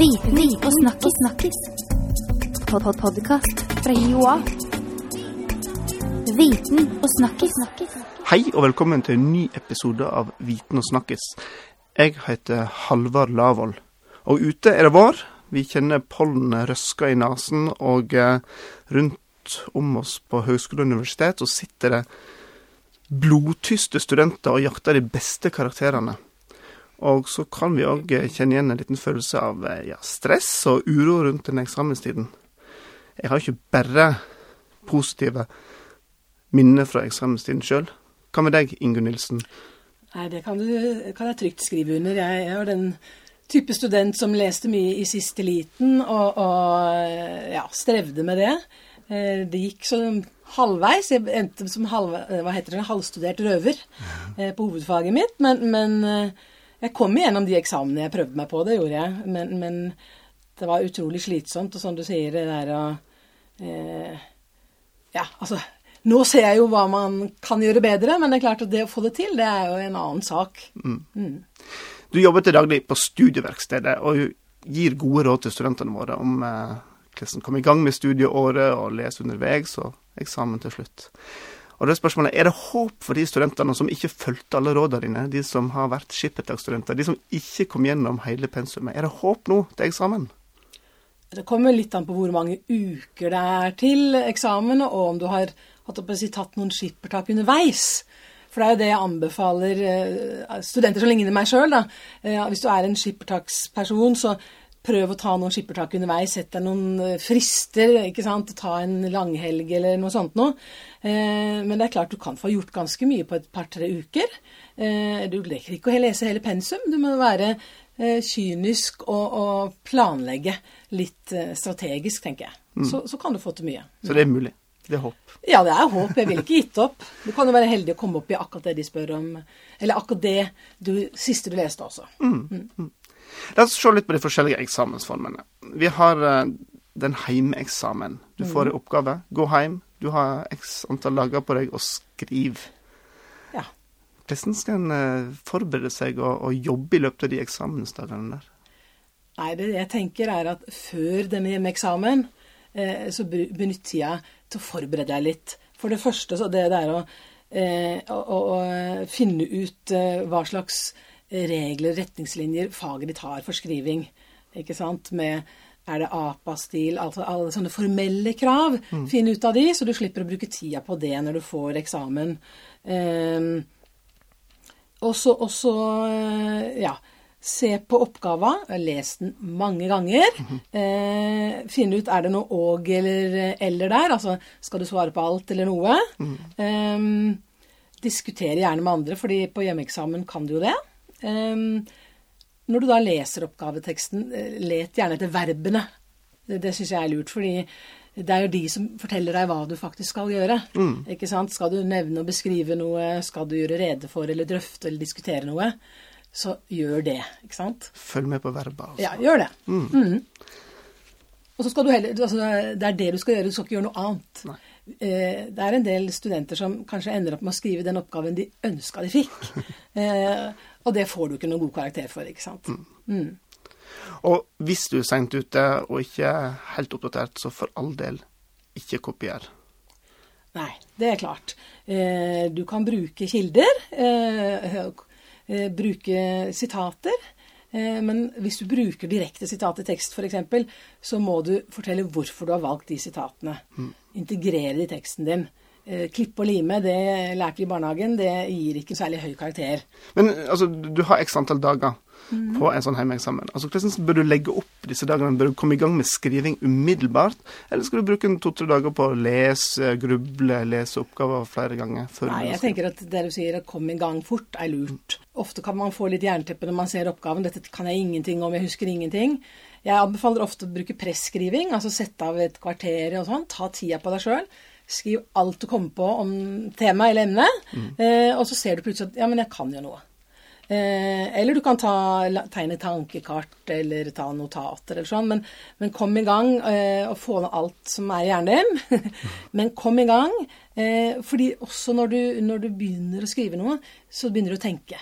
Viten og snakkis. snakkis. Pod -pod Podkast fra Joa. Viten og snakkis. Hei og velkommen til en ny episode av Viten og snakkis. Jeg heter Halvard Lavoll. Og ute er det vår. Vi kjenner pollenet røske i nesen, og eh, rundt om oss på høgskole og universitet så sitter det blodtyste studenter og jakter de beste karakterene. Og så kan vi òg kjenne igjen en liten følelse av eh, ja, stress og uro rundt den eksamenstiden. Jeg har ikke bare positive minner fra eksamenstiden sjøl. Hva med deg, Ingunn Nilsen? Nei, det kan, du, kan jeg trygt skrive under. Jeg, jeg var den type student som leste mye i siste liten, og, og ja, strevde med det. Eh, Det gikk sånn halvveis. Jeg endte som halv, hva heter det, halvstudert røver eh, på hovedfaget mitt. Men, men eh, jeg kom igjennom de eksamene jeg prøvde meg på, det gjorde jeg. Men, men det var utrolig slitsomt, og som du sier, det der å eh, Ja, altså Nå ser jeg jo hva man kan gjøre bedre, men det er klart at det å få det til, det er jo en annen sak. Du jobber til daglig på studieverkstedet og gir gode råd til studentene våre om eh, hvordan komme i gang med studieåret og lese underveis og eksamen til slutt. Og det spørsmålet, Er det håp for de studentene som ikke fulgte alle rådene dine, de som har vært skippertaksstudenter, de som ikke kom gjennom hele pensumet? Er det håp nå til eksamen? Det kommer litt an på hvor mange uker det er til eksamen, og om du har si, tatt noen skippertak underveis. For det er jo det jeg anbefaler eh, studenter som ligner meg sjøl. Eh, hvis du er en skippertaksperson, så prøv å ta noen skippertak underveis. Sett deg noen eh, frister. ikke sant? Ta en langhelg eller noe sånt noe. Eh, Men det er klart du kan få gjort ganske mye på et par-tre uker. Eh, Du leker ikke å lese hele pensum. Du må være kynisk og, og planlegge litt strategisk, tenker jeg. Så, så kan du få til mye. Så det er mulig. Det er håp. Ja, det er håp. Jeg ville ikke gitt opp. Du kan jo være heldig å komme opp i akkurat det de spør om. Eller akkurat det du, siste du leste også. La oss se litt på de forskjellige eksamensformene. Vi har eh, den heimeeksamen. Du får en oppgave. Gå hjem. Du har x antall dager på deg og skriv. Ja. Hvordan skal en eh, forberede seg og, og jobbe i løpet av de eksamensdagene der? Nei, det jeg tenker er at før denne hjemmeeksamen, eh, så benytter jeg tida til å forberede deg litt. For det første så det der å, eh, å, å finne ut eh, hva slags regler, retningslinjer, faget ditt har for skriving. Ikke sant? Med er det APA-stil, altså alle sånne formelle krav. Finn ut av de, så du slipper å bruke tida på det når du får eksamen. Um, og så, og så, eh, ja, se på oppgava, les den mange ganger. Eh, finne ut er det noe og eller eller der, altså skal du svare på alt eller noe. Eh, diskutere gjerne med andre, fordi på hjemmeeksamen kan du jo det. Eh, når du da leser oppgaveteksten, eh, let gjerne etter verbene. Det, det syns jeg er lurt, fordi det er jo de som forteller deg hva du faktisk skal gjøre. Ikke sant? Skal du nevne og beskrive noe, skal du gjøre rede for eller drøfte eller diskutere noe, så gjør det. Ikke sant? Følg med på verba. Altså. Ja, gjør det. Mhm. Og så skal du heller, altså, Det er det du skal gjøre, du skal ikke gjøre noe annet. Nei. Eh, det er en del studenter som kanskje ender opp med å skrive den oppgaven de ønska de fikk. Og det får du ikke noen god karakter for, ikke sant. Mm. Og hvis du er seint ute og ikke helt oppdatert, så for all del, ikke kopier. Nei, det er klart. Eh, du kan bruke kilder, eh, eh, bruke sitater. Eh, men hvis du bruker direkte sitat i tekst f.eks., så må du fortelle hvorfor du har valgt de sitatene. Integrere det i teksten din. Eh, klippe og lime, det lærte vi i barnehagen, det gir ikke særlig høy karakter. Men altså, du har x antall dager på en sånn hjemmeeksamen. Altså, hvordan bør du legge opp disse dagene? Bør du komme i gang med skriving umiddelbart? Eller skal du bruke to-tre dager på å lese, gruble, lese oppgaver flere ganger? Nei, jeg tenker at det du sier, å komme i gang fort, er lurt. Ofte kan man få litt jernteppe når man ser oppgaven. Dette kan jeg ingenting om, jeg husker ingenting. Jeg anbefaler ofte å bruke presskriving, altså sette av et kvarter og sånn. Ta tida på deg sjøl. Skriv alt du kommer på om temaet eller emnet. Eh, og så ser du plutselig at ja, men jeg kan jo noe. Eh, eller du kan ta, tegne tankekart eller ta notater eller sånn. Men, men kom i gang eh, og få ned alt som er i hjernen din. men kom i gang. Eh, fordi også når du, når du begynner å skrive noe, så begynner du å tenke.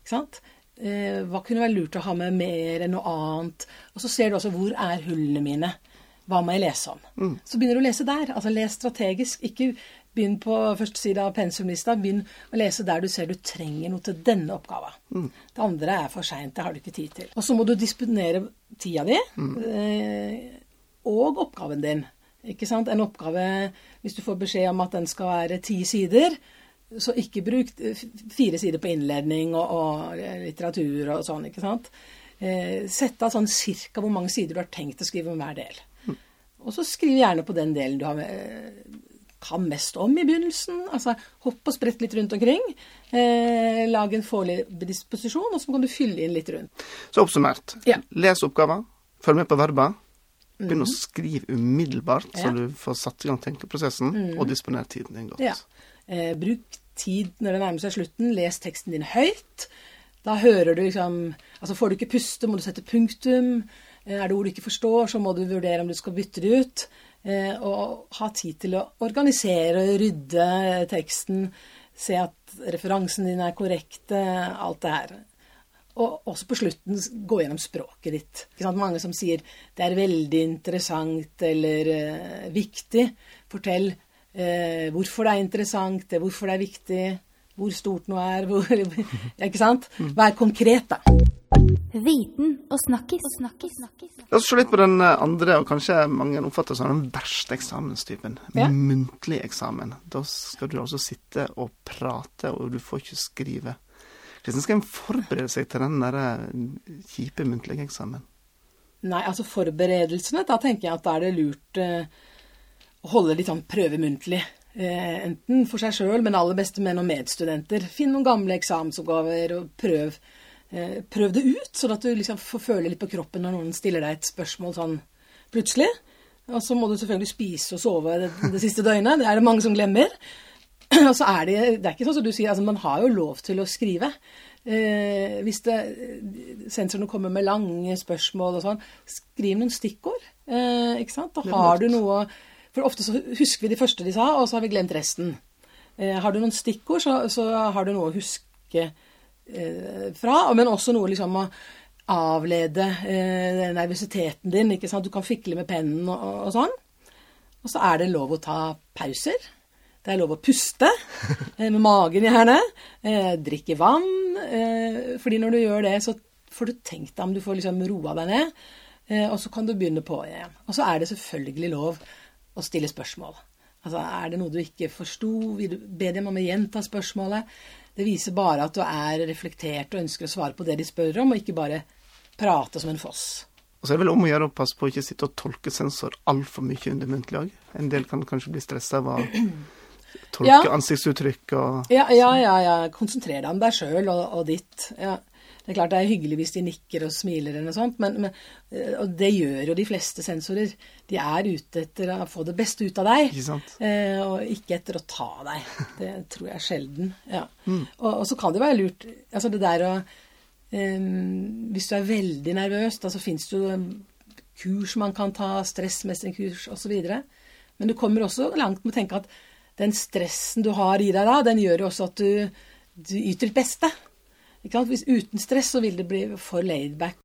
Ikke sant? Eh, hva kunne være lurt å ha med mer enn noe annet? Og så ser du også hvor er hullene mine? Hva må jeg lese om? Mm. Så begynner du å lese der. Altså les strategisk. Ikke begynn på første side av pensumlista. Begynn å lese der du ser du trenger noe til denne oppgaven. Mm. Det andre er for seint. Det har du ikke tid til. Og så må du disponere tida di Mm. eh, og oppgaven din. Ikke sant? En oppgave, hvis du får beskjed om at den skal være ti sider, så ikke bruk eh, fire sider på innledning og, og litteratur og sånn, ikke sant. Eh, av sånn cirka hvor mange sider du har tenkt å skrive om hver del. Og så skriv gjerne på den delen du har, eh, kan mest om i begynnelsen. Altså hopp og sprett litt rundt omkring. Eh, lag en foreløpig disposisjon, og så kan du fylle inn litt rundt. Så oppsummert. Ja. Mhm. Les oppgaver. Følg med på verba. Begynn å skrive umiddelbart, så Ja. Mhm. du får satt i gang tenkeprosessen, og disponer tiden din godt. Ja. Eh, bruk tid når det nærmer seg slutten. Les teksten din høyt. Da hører du liksom Altså får du ikke puste, må du sette punktum. Eh, er det ord du ikke forstår, så må du vurdere om du skal bytte det ut. Eh, og ha tid til å organisere og rydde teksten. Se at referansene dine er korrekte. Alt det her. Og også på slutten gå gjennom språket ditt. Ikke sant? Mange som sier 'det er veldig interessant' eller eh, 'viktig'. Fortell eh, hvorfor det er interessant, eh, hvorfor det er viktig, hvor stort noe er. Hvor, ikke sant? Vær konkret, da. Viten og snakkis. La oss se litt på den eh, andre, og kanskje mange oppfatter som den verste eksamenstypen. Ja. Muntlig eksamen. Da skal du altså sitte og prate, og du får ikke skrive. Hvordan skal en forberede seg til den der eh, kjipe muntlige eksamen? Nei, altså forberedelsene, da tenker jeg at da er det lurt eh, å holde litt sånn prøve muntlig. Eh, enten for seg sjøl, men aller beste med noen medstudenter. Finn noen gamle eksamensoppgaver og prøv, prøv det ut, sånn at du liksom får føle litt på kroppen når noen stiller deg et spørsmål sånn plutselig. Og så må du selvfølgelig spise og sove det, det siste døgnet. Det er det mange som glemmer. Og så er det Det er ikke sånn som du sier, altså man har jo lov til å skrive. Eh, hvis det, sensorene kommer med lange spørsmål og sånn, skriv noen stikkord. Eh, ikke sant? Da har du noe For ofte så husker vi de første de sa, og så har vi glemt resten. Eh, har du noen stikkord, så, så har du noe å huske eh, fra, men også noe liksom å avlede eh, nervøsiteten din. ikke sant? Du kan fikle med pennen og, og, sånn. Og så er det lov å ta pauser. Det er lov å puste, eh, med magen gjerne. Eh, drikke vann. Eh, fordi når du gjør det, så får du tenkt deg om du får liksom roa deg ned. Eh, og så kan du begynne på igjen. Og så er det selvfølgelig lov å stille spørsmål. Altså, Er det noe du ikke forsto, be dem om å gjenta spørsmålet. Det viser bare at du er reflektert og ønsker å svare på det de spør om, og ikke bare prate som en foss. Og så er det vel om å gjøre å passe på å ikke sitte og tolke sensor altfor mye under muntlig òg. En del kan kanskje bli stressa av å tolke Ja. ansiktsuttrykk og Ja, ja, ja. ja. Konsentrer deg om deg sjøl og, og ditt. Ja. Det er klart det er hyggelig hvis de nikker og smiler eller noe sånt, men, men, eh, og det gjør jo de fleste sensorer. De er ute etter å få det beste ut av deg, Ikke sant? eh, og ikke etter å ta deg. Det tror jeg er sjelden. Ja. Og, og så kan det være lurt Altså det der å um, Hvis du er veldig nervøs, da så fins det jo kurs man kan ta, stressmestringskurs osv. Men du kommer også langt med å tenke at den stressen du har i deg da, den gjør jo også at du, du yter ditt beste. Ikke sant? Hvis uten stress så vil det bli for laidback.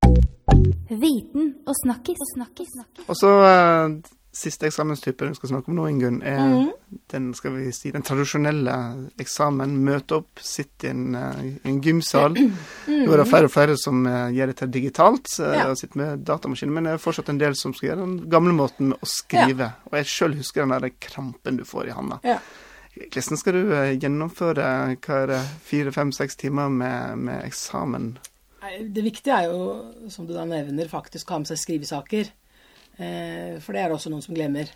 Viten og snakkis. Og så uh, siste eksamenstype vi skal snakke om nå, Ingunn, er Mhm. den skal vi si, den tradisjonelle eksamen. Møte opp, sitte i en, uh, en gymsal. Nå er det flere og flere som uh, gjør dette digitalt. Ja. og sitter med datamaskiner, men det er fortsatt en del som skal gjøre den gamle måten med å skrive. Og jeg sjøl husker den der krampen du får i handa. Ja. Hvordan skal du eh, gjennomføre hva er det, fire, fem, seks timer med, med eksamen? Det viktige er jo, som du da nevner, faktisk å ha med seg skrivesaker. Eh, for det er det også noen som glemmer.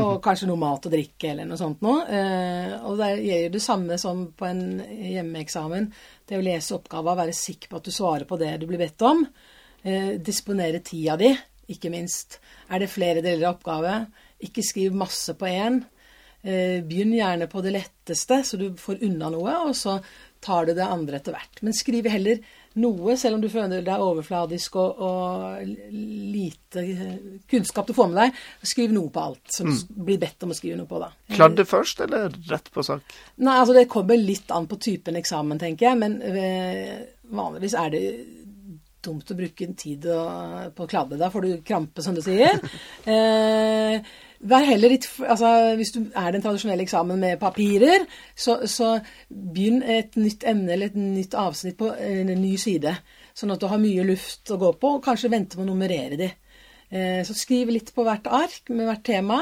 Og kanskje noe mat og drikke eller noe sånt noe. Eh, og det gjelder det samme som på en hjemmeeksamen. Det å lese oppgava, være sikker på at du svarer på det du blir bedt om. Eh, disponere tida di, ikke minst. Er det flere deler av oppgave, ikke skriv masse på én. Eh, begynn gjerne på det letteste, så du får unna noe, og så tar du det andre etter hvert. Men skriv heller noe, selv om du føler deg overfladisk og, og lite eh, kunnskap du får med deg. Skriv noe på alt som Mm. blir bedt om å skrive noe på, da. Kladde først, eller rett på sak? Nei, altså det kommer litt an på typen eksamen, tenker jeg. Men eh, vanligvis er det dumt å bruke en tid på å kladde. Da får du krampe, som du sier. Eh, litt altså, Hvis du er den tradisjonelle eksamen med papirer, så, så begynn et nytt emne eller et nytt avsnitt på en ny side. Sånn at du har mye luft å gå på, og kanskje vente med å nummerere de. Eh, Så skriv litt på hvert ark med hvert tema.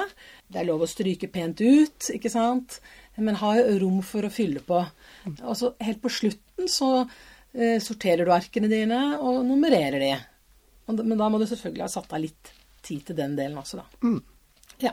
Det er lov å stryke pent ut, ikke sant? Men ha rom for å fylle på. Og så helt på slutten så eh, sorterer du arkene dine og nummererer de. Men da må du selvfølgelig ha satt av litt tid til den delen også, da. Ja.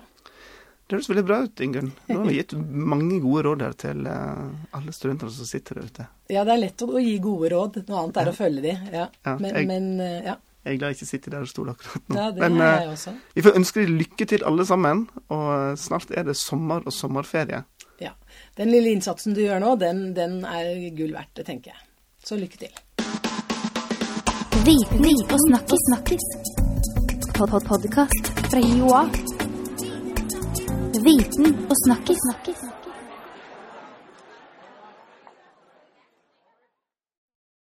Det høres veldig bra ut, Ingunn. Nå har vi gitt mange gode råd her til eh, alle studentene som sitter der ute. ja, det er lett å gi gode råd. Noe annet er å følge de. Ja. Ja, Men, jeg- men eh, ja. Jeg er glad jeg ikke sitter der og stoler akkurat nå. ja, det Men er eh, jeg også. vi får ønske deg lykke til alle sammen, og snart er det sommer og sommerferie. Ja. Den lille innsatsen du gjør nå, den, den er gull verdt, det tenker jeg. Så lykke til. Viten og snakkis. snakkis. Pod -pod Podkast fra Joa. Viten og snakkis.